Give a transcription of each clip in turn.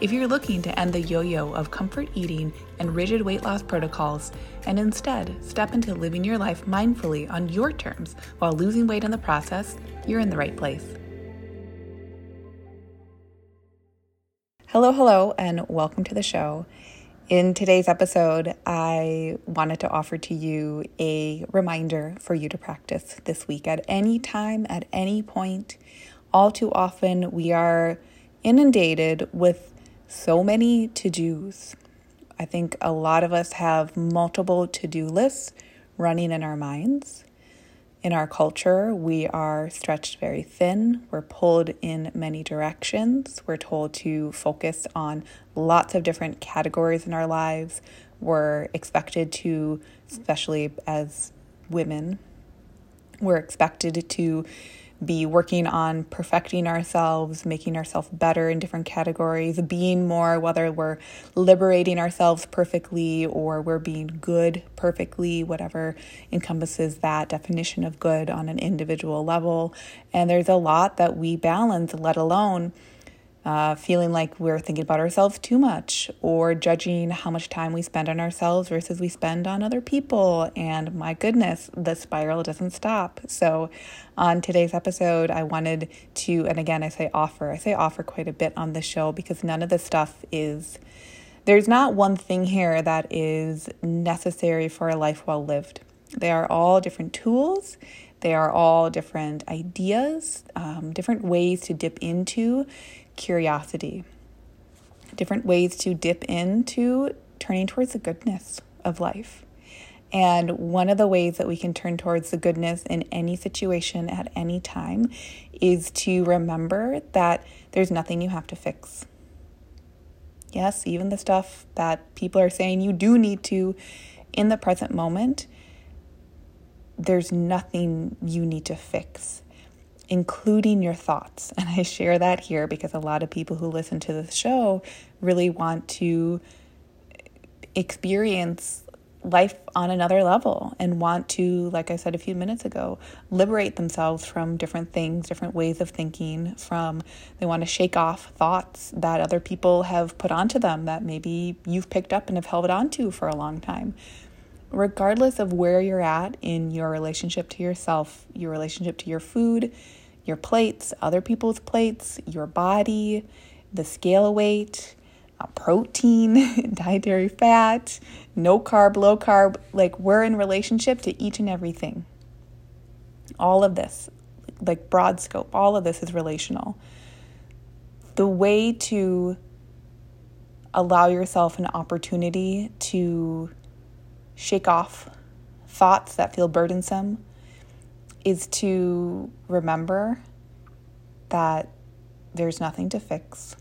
If you're looking to end the yo yo of comfort eating and rigid weight loss protocols and instead step into living your life mindfully on your terms while losing weight in the process, you're in the right place. Hello, hello, and welcome to the show. In today's episode, I wanted to offer to you a reminder for you to practice this week at any time, at any point. All too often, we are inundated with so many to dos. I think a lot of us have multiple to do lists running in our minds. In our culture, we are stretched very thin. We're pulled in many directions. We're told to focus on lots of different categories in our lives. We're expected to, especially as women, we're expected to be working on perfecting ourselves, making ourselves better in different categories, being more, whether we're liberating ourselves perfectly or we're being good perfectly, whatever encompasses that definition of good on an individual level. And there's a lot that we balance, let alone uh, feeling like we're thinking about ourselves too much or judging how much time we spend on ourselves versus we spend on other people. And my goodness, the spiral doesn't stop. So, on today's episode, I wanted to, and again, I say offer, I say offer quite a bit on the show because none of this stuff is. There's not one thing here that is necessary for a life well lived. They are all different tools they are all different ideas, um, different ways to dip into curiosity, different ways to dip into turning towards the goodness of life. And one of the ways that we can turn towards the goodness in any situation at any time is to remember that there's nothing you have to fix. Yes, even the stuff that people are saying you do need to in the present moment, there's nothing you need to fix including your thoughts. And I share that here because a lot of people who listen to this show really want to experience life on another level and want to, like I said a few minutes ago, liberate themselves from different things, different ways of thinking, from they want to shake off thoughts that other people have put onto them that maybe you've picked up and have held onto for a long time. Regardless of where you're at in your relationship to yourself, your relationship to your food, your plates, other people's plates, your body, the scale weight, uh, protein, dietary fat, no carb, low carb. Like we're in relationship to each and everything. All of this, like broad scope, all of this is relational. The way to allow yourself an opportunity to shake off thoughts that feel burdensome is to remember that there's nothing to fix.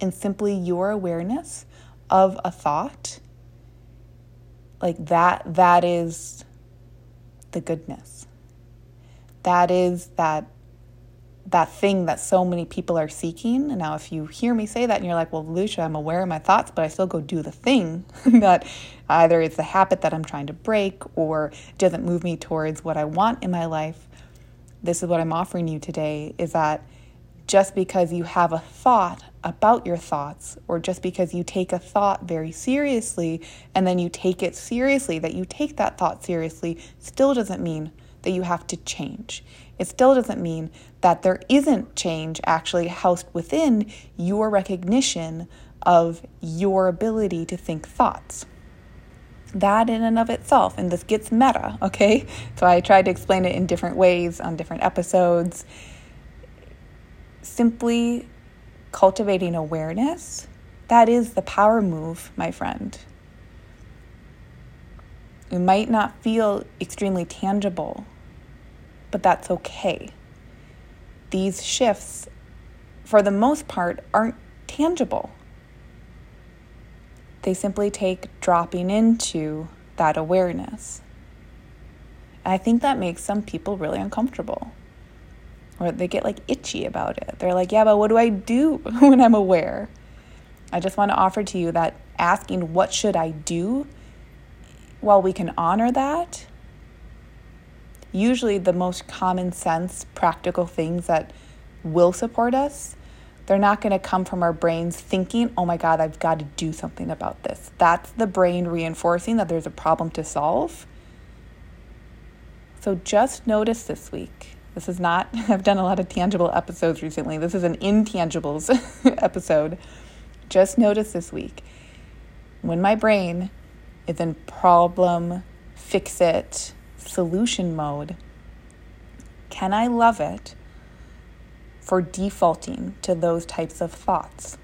And simply your awareness of a thought, like that, that is the goodness. That is that that thing that so many people are seeking. And now, if you hear me say that and you're like, well, Lucia, I'm aware of my thoughts, but I still go do the thing that either it's a habit that I'm trying to break or doesn't move me towards what I want in my life, this is what I'm offering you today is that just because you have a thought about your thoughts, or just because you take a thought very seriously and then you take it seriously, that you take that thought seriously, still doesn't mean that you have to change. It still doesn't mean that there isn't change actually housed within your recognition of your ability to think thoughts. That in and of itself, and this gets meta, okay? So I tried to explain it in different ways on different episodes. Simply cultivating awareness, that is the power move, my friend. It might not feel extremely tangible, but that's okay. These shifts, for the most part, aren't tangible. They simply take dropping into that awareness. And I think that makes some people really uncomfortable. Or they get like itchy about it. They're like, yeah, but what do I do when I'm aware? I just want to offer to you that asking, what should I do? While we can honor that, usually the most common sense, practical things that will support us, they're not going to come from our brains thinking, oh my God, I've got to do something about this. That's the brain reinforcing that there's a problem to solve. So just notice this week. This is not, I've done a lot of tangible episodes recently. This is an intangibles episode. Just notice this week when my brain is in problem, fix it, solution mode, can I love it for defaulting to those types of thoughts?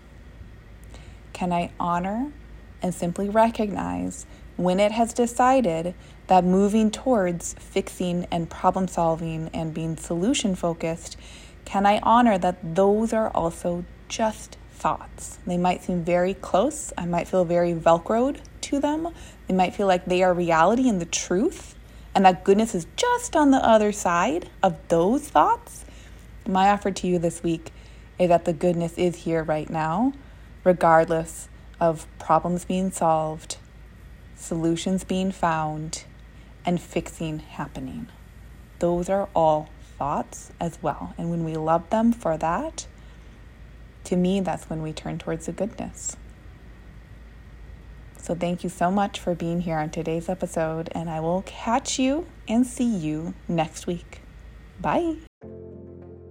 Can I honor and simply recognize when it has decided that moving towards fixing and problem solving and being solution focused, can I honor that those are also just thoughts? They might seem very close. I might feel very velcroed to them. They might feel like they are reality and the truth and that goodness is just on the other side of those thoughts, my offer to you this week is that the goodness is here right now, regardless of problems being solved, solutions being found, and fixing happening. Those are all thoughts as well. And when we love them for that, to me, that's when we turn towards the goodness. So, thank you so much for being here on today's episode, and I will catch you and see you next week. Bye.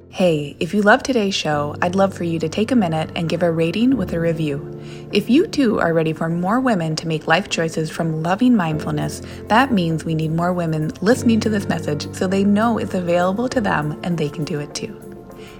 Hey, if you love today's show, I'd love for you to take a minute and give a rating with a review. If you too are ready for more women to make life choices from loving mindfulness, that means we need more women listening to this message so they know it's available to them and they can do it too.